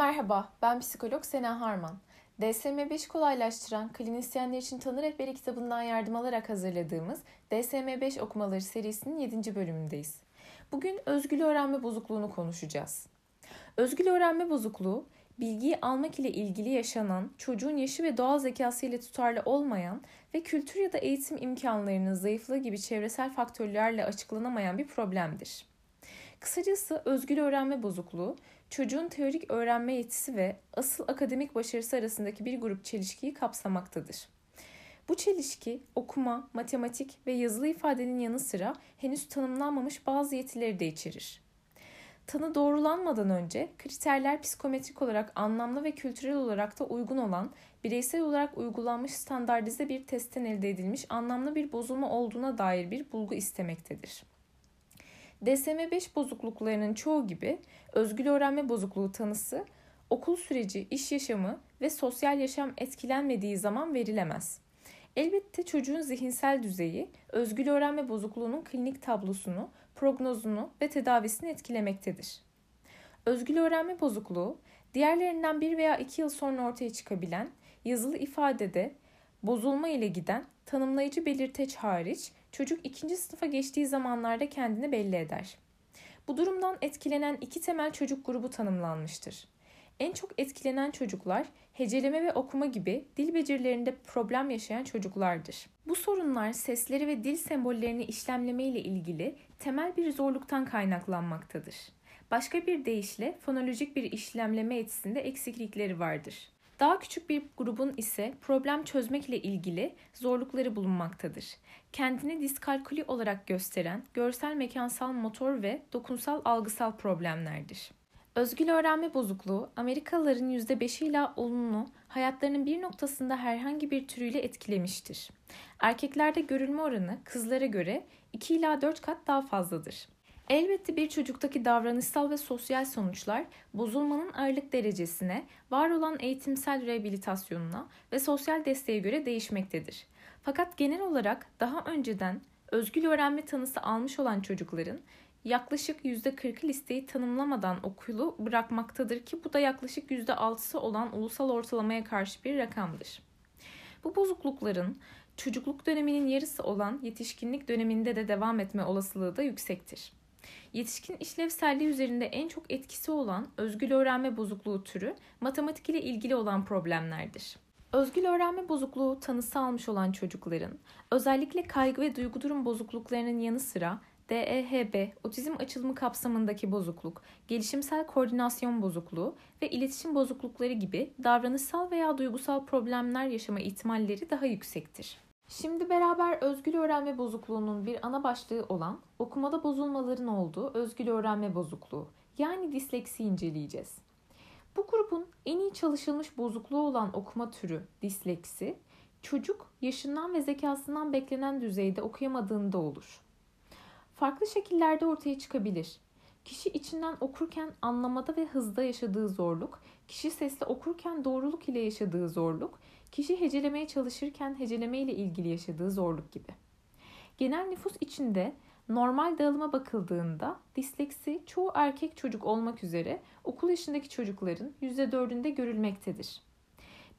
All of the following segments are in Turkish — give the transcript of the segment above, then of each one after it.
Merhaba, ben psikolog Sena Harman. DSM-5 kolaylaştıran klinisyenler için tanı rehberi kitabından yardım alarak hazırladığımız DSM-5 okumaları serisinin 7. bölümündeyiz. Bugün özgül öğrenme bozukluğunu konuşacağız. Özgül öğrenme bozukluğu, bilgiyi almak ile ilgili yaşanan, çocuğun yaşı ve doğal zekası ile tutarlı olmayan ve kültür ya da eğitim imkanlarının zayıflığı gibi çevresel faktörlerle açıklanamayan bir problemdir. Kısacası özgül öğrenme bozukluğu, çocuğun teorik öğrenme yetisi ve asıl akademik başarısı arasındaki bir grup çelişkiyi kapsamaktadır. Bu çelişki okuma, matematik ve yazılı ifadenin yanı sıra henüz tanımlanmamış bazı yetileri de içerir. Tanı doğrulanmadan önce kriterler psikometrik olarak anlamlı ve kültürel olarak da uygun olan, bireysel olarak uygulanmış standartize bir testten elde edilmiş anlamlı bir bozulma olduğuna dair bir bulgu istemektedir. DSM-5 bozukluklarının çoğu gibi özgül öğrenme bozukluğu tanısı okul süreci, iş yaşamı ve sosyal yaşam etkilenmediği zaman verilemez. Elbette çocuğun zihinsel düzeyi özgül öğrenme bozukluğunun klinik tablosunu, prognozunu ve tedavisini etkilemektedir. Özgül öğrenme bozukluğu diğerlerinden bir veya iki yıl sonra ortaya çıkabilen yazılı ifadede bozulma ile giden tanımlayıcı belirteç hariç çocuk ikinci sınıfa geçtiği zamanlarda kendini belli eder. Bu durumdan etkilenen iki temel çocuk grubu tanımlanmıştır. En çok etkilenen çocuklar heceleme ve okuma gibi dil becerilerinde problem yaşayan çocuklardır. Bu sorunlar sesleri ve dil sembollerini işlemleme ile ilgili temel bir zorluktan kaynaklanmaktadır. Başka bir deyişle fonolojik bir işlemleme etisinde eksiklikleri vardır. Daha küçük bir grubun ise problem çözmek ile ilgili zorlukları bulunmaktadır. Kendini diskalkuli olarak gösteren görsel mekansal motor ve dokunsal algısal problemlerdir. Özgül öğrenme bozukluğu Amerikalıların %5'i ile olumlu hayatlarının bir noktasında herhangi bir türüyle etkilemiştir. Erkeklerde görülme oranı kızlara göre 2 ila 4 kat daha fazladır. Elbette bir çocuktaki davranışsal ve sosyal sonuçlar bozulmanın ağırlık derecesine, var olan eğitimsel rehabilitasyonuna ve sosyal desteğe göre değişmektedir. Fakat genel olarak daha önceden özgül öğrenme tanısı almış olan çocukların yaklaşık %40'ı listeyi tanımlamadan okulu bırakmaktadır ki bu da yaklaşık %6'sı olan ulusal ortalamaya karşı bir rakamdır. Bu bozuklukların çocukluk döneminin yarısı olan yetişkinlik döneminde de devam etme olasılığı da yüksektir. Yetişkin işlevselliği üzerinde en çok etkisi olan özgül öğrenme bozukluğu türü matematik ile ilgili olan problemlerdir. Özgül öğrenme bozukluğu tanısı almış olan çocukların özellikle kaygı ve duygu durum bozukluklarının yanı sıra DEHB, otizm açılımı kapsamındaki bozukluk, gelişimsel koordinasyon bozukluğu ve iletişim bozuklukları gibi davranışsal veya duygusal problemler yaşama ihtimalleri daha yüksektir. Şimdi beraber özgül öğrenme bozukluğunun bir ana başlığı olan okumada bozulmaların olduğu özgül öğrenme bozukluğu yani disleksi inceleyeceğiz. Bu grubun en iyi çalışılmış bozukluğu olan okuma türü disleksi, çocuk yaşından ve zekasından beklenen düzeyde okuyamadığında olur. Farklı şekillerde ortaya çıkabilir. Kişi içinden okurken anlamada ve hızda yaşadığı zorluk, kişi sesle okurken doğruluk ile yaşadığı zorluk, kişi hecelemeye çalışırken heceleme ile ilgili yaşadığı zorluk gibi. Genel nüfus içinde normal dağılıma bakıldığında disleksi çoğu erkek çocuk olmak üzere okul yaşındaki çocukların %4'ünde görülmektedir.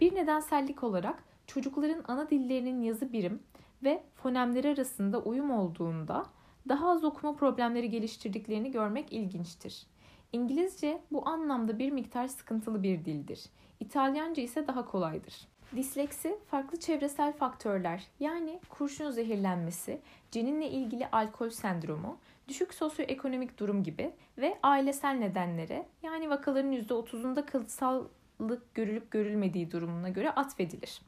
Bir nedensellik olarak çocukların ana dillerinin yazı birim ve fonemleri arasında uyum olduğunda daha az okuma problemleri geliştirdiklerini görmek ilginçtir. İngilizce bu anlamda bir miktar sıkıntılı bir dildir. İtalyanca ise daha kolaydır. Disleksi farklı çevresel faktörler yani kurşun zehirlenmesi, ceninle ilgili alkol sendromu, düşük sosyoekonomik durum gibi ve ailesel nedenlere yani vakaların %30'unda kalıtsallık görülüp görülmediği durumuna göre atfedilir.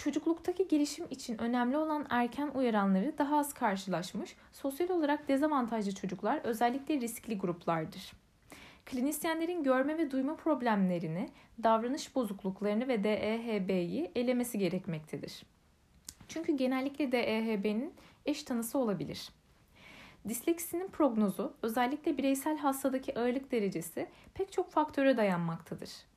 Çocukluktaki gelişim için önemli olan erken uyaranları daha az karşılaşmış, sosyal olarak dezavantajlı çocuklar özellikle riskli gruplardır. Klinisyenlerin görme ve duyma problemlerini, davranış bozukluklarını ve DEHB'yi elemesi gerekmektedir. Çünkü genellikle DEHB'nin eş tanısı olabilir. Disleksinin prognozu özellikle bireysel hastadaki ağırlık derecesi pek çok faktöre dayanmaktadır.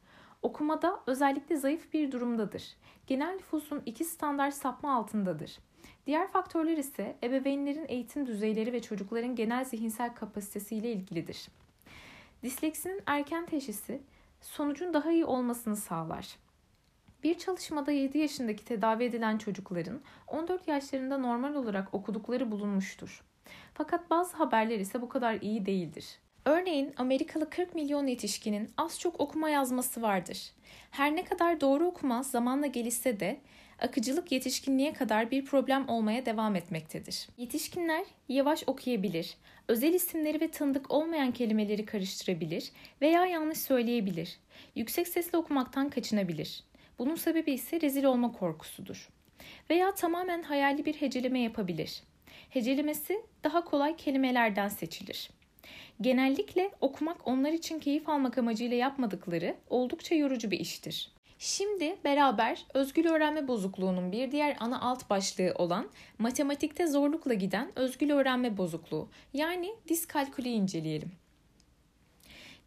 Okumada özellikle zayıf bir durumdadır. Genel nüfusun iki standart sapma altındadır. Diğer faktörler ise ebeveynlerin eğitim düzeyleri ve çocukların genel zihinsel kapasitesiyle ilgilidir. Disleksinin erken teşhisi sonucun daha iyi olmasını sağlar. Bir çalışmada 7 yaşındaki tedavi edilen çocukların 14 yaşlarında normal olarak okudukları bulunmuştur. Fakat bazı haberler ise bu kadar iyi değildir. Örneğin Amerikalı 40 milyon yetişkinin az çok okuma yazması vardır. Her ne kadar doğru okuma zamanla gelişse de akıcılık yetişkinliğe kadar bir problem olmaya devam etmektedir. Yetişkinler yavaş okuyabilir, özel isimleri ve tanıdık olmayan kelimeleri karıştırabilir veya yanlış söyleyebilir. Yüksek sesle okumaktan kaçınabilir. Bunun sebebi ise rezil olma korkusudur. Veya tamamen hayali bir heceleme yapabilir. Hecelemesi daha kolay kelimelerden seçilir. Genellikle okumak onlar için keyif almak amacıyla yapmadıkları oldukça yorucu bir iştir. Şimdi beraber özgül öğrenme bozukluğunun bir diğer ana alt başlığı olan matematikte zorlukla giden özgül öğrenme bozukluğu yani diskalkülü inceleyelim.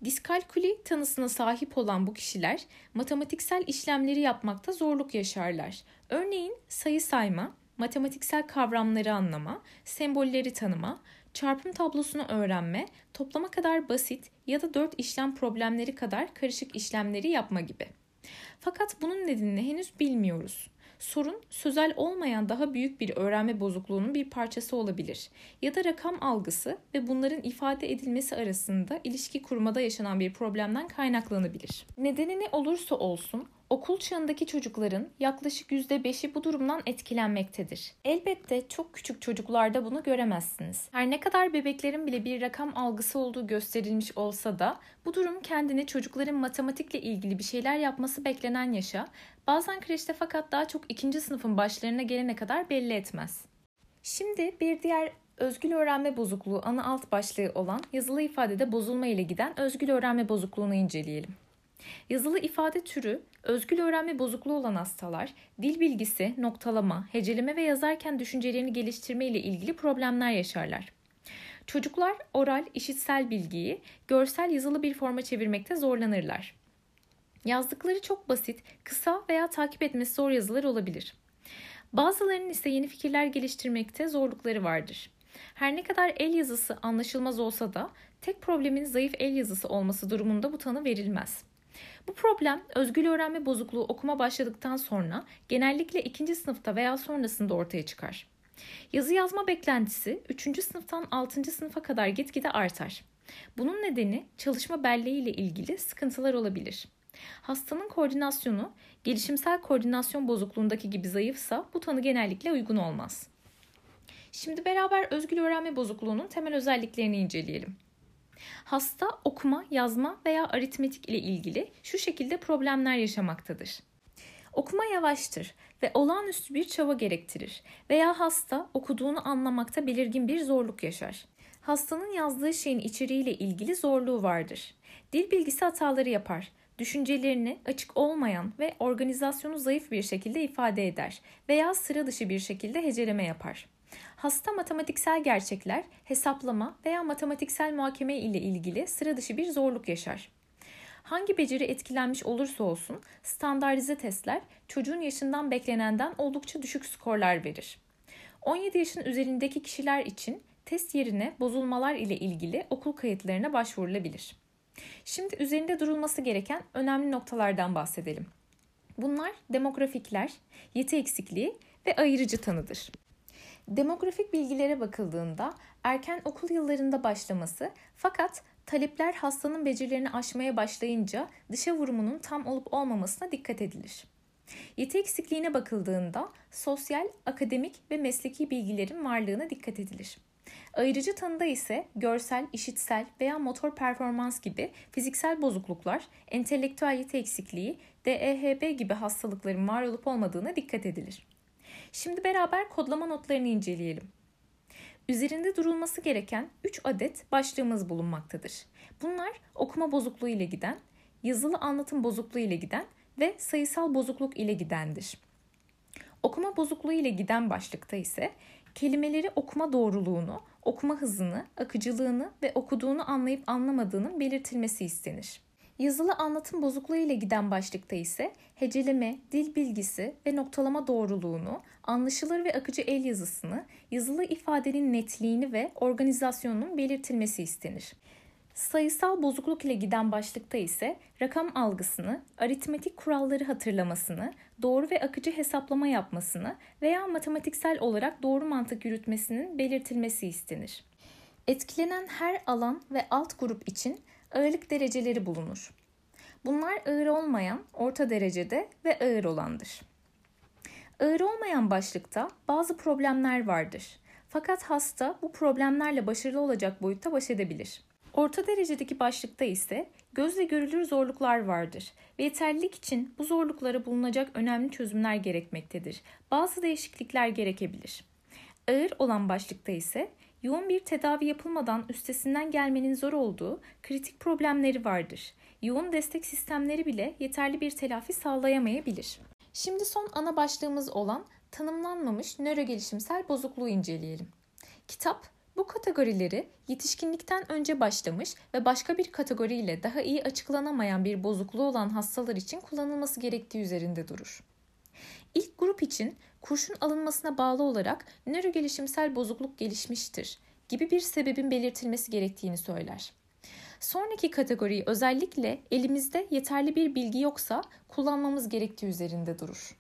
Diskalküli tanısına sahip olan bu kişiler matematiksel işlemleri yapmakta zorluk yaşarlar. Örneğin sayı sayma, matematiksel kavramları anlama, sembolleri tanıma, çarpım tablosunu öğrenme, toplama kadar basit ya da dört işlem problemleri kadar karışık işlemleri yapma gibi. Fakat bunun nedenini henüz bilmiyoruz. Sorun sözel olmayan daha büyük bir öğrenme bozukluğunun bir parçası olabilir ya da rakam algısı ve bunların ifade edilmesi arasında ilişki kurmada yaşanan bir problemden kaynaklanabilir. Nedeni ne olursa olsun Okul çağındaki çocukların yaklaşık %5'i bu durumdan etkilenmektedir. Elbette çok küçük çocuklarda bunu göremezsiniz. Her ne kadar bebeklerin bile bir rakam algısı olduğu gösterilmiş olsa da bu durum kendini çocukların matematikle ilgili bir şeyler yapması beklenen yaşa, bazen kreşte fakat daha çok ikinci sınıfın başlarına gelene kadar belli etmez. Şimdi bir diğer özgül öğrenme bozukluğu ana alt başlığı olan yazılı ifadede bozulma ile giden özgül öğrenme bozukluğunu inceleyelim. Yazılı ifade türü, özgül öğrenme bozukluğu olan hastalar, dil bilgisi, noktalama, heceleme ve yazarken düşüncelerini geliştirme ile ilgili problemler yaşarlar. Çocuklar oral, işitsel bilgiyi görsel yazılı bir forma çevirmekte zorlanırlar. Yazdıkları çok basit, kısa veya takip etmesi zor yazılar olabilir. Bazılarının ise yeni fikirler geliştirmekte zorlukları vardır. Her ne kadar el yazısı anlaşılmaz olsa da tek problemin zayıf el yazısı olması durumunda bu tanı verilmez. Bu problem özgül öğrenme bozukluğu okuma başladıktan sonra genellikle ikinci sınıfta veya sonrasında ortaya çıkar. Yazı yazma beklentisi 3. sınıftan 6. sınıfa kadar gitgide artar. Bunun nedeni çalışma belleği ile ilgili sıkıntılar olabilir. Hastanın koordinasyonu gelişimsel koordinasyon bozukluğundaki gibi zayıfsa bu tanı genellikle uygun olmaz. Şimdi beraber özgül öğrenme bozukluğunun temel özelliklerini inceleyelim. Hasta okuma, yazma veya aritmetik ile ilgili şu şekilde problemler yaşamaktadır. Okuma yavaştır ve olağanüstü bir çaba gerektirir veya hasta okuduğunu anlamakta belirgin bir zorluk yaşar. Hastanın yazdığı şeyin içeriğiyle ilgili zorluğu vardır. Dil bilgisi hataları yapar. Düşüncelerini açık olmayan ve organizasyonu zayıf bir şekilde ifade eder veya sıra dışı bir şekilde heceleme yapar. Hasta matematiksel gerçekler, hesaplama veya matematiksel muhakeme ile ilgili sıra dışı bir zorluk yaşar. Hangi beceri etkilenmiş olursa olsun standartize testler çocuğun yaşından beklenenden oldukça düşük skorlar verir. 17 yaşın üzerindeki kişiler için test yerine bozulmalar ile ilgili okul kayıtlarına başvurulabilir. Şimdi üzerinde durulması gereken önemli noktalardan bahsedelim. Bunlar demografikler, yeti eksikliği ve ayırıcı tanıdır. Demografik bilgilere bakıldığında erken okul yıllarında başlaması fakat talepler hastanın becerilerini aşmaya başlayınca dışa vurumunun tam olup olmamasına dikkat edilir. Yeti eksikliğine bakıldığında sosyal, akademik ve mesleki bilgilerin varlığına dikkat edilir. Ayırıcı tanıda ise görsel, işitsel veya motor performans gibi fiziksel bozukluklar, entelektüel yeti eksikliği, DEHB gibi hastalıkların var olup olmadığına dikkat edilir. Şimdi beraber kodlama notlarını inceleyelim. Üzerinde durulması gereken 3 adet başlığımız bulunmaktadır. Bunlar okuma bozukluğu ile giden, yazılı anlatım bozukluğu ile giden ve sayısal bozukluk ile gidendir. Okuma bozukluğu ile giden başlıkta ise kelimeleri okuma doğruluğunu, okuma hızını, akıcılığını ve okuduğunu anlayıp anlamadığının belirtilmesi istenir. Yazılı anlatım bozukluğu ile giden başlıkta ise heceleme, dil bilgisi ve noktalama doğruluğunu, anlaşılır ve akıcı el yazısını, yazılı ifadenin netliğini ve organizasyonunun belirtilmesi istenir. Sayısal bozukluk ile giden başlıkta ise rakam algısını, aritmetik kuralları hatırlamasını, doğru ve akıcı hesaplama yapmasını veya matematiksel olarak doğru mantık yürütmesinin belirtilmesi istenir. Etkilenen her alan ve alt grup için ağırlık dereceleri bulunur. Bunlar ağır olmayan, orta derecede ve ağır olandır. Ağır olmayan başlıkta bazı problemler vardır. Fakat hasta bu problemlerle başarılı olacak boyutta baş edebilir. Orta derecedeki başlıkta ise gözle görülür zorluklar vardır ve yeterlilik için bu zorluklara bulunacak önemli çözümler gerekmektedir. Bazı değişiklikler gerekebilir. Ağır olan başlıkta ise yoğun bir tedavi yapılmadan üstesinden gelmenin zor olduğu kritik problemleri vardır. Yoğun destek sistemleri bile yeterli bir telafi sağlayamayabilir. Şimdi son ana başlığımız olan tanımlanmamış nörogelişimsel bozukluğu inceleyelim. Kitap bu kategorileri yetişkinlikten önce başlamış ve başka bir kategoriyle daha iyi açıklanamayan bir bozukluğu olan hastalar için kullanılması gerektiği üzerinde durur. İlk grup için kurşun alınmasına bağlı olarak nörogelişimsel bozukluk gelişmiştir gibi bir sebebin belirtilmesi gerektiğini söyler. Sonraki kategoriyi özellikle elimizde yeterli bir bilgi yoksa kullanmamız gerektiği üzerinde durur.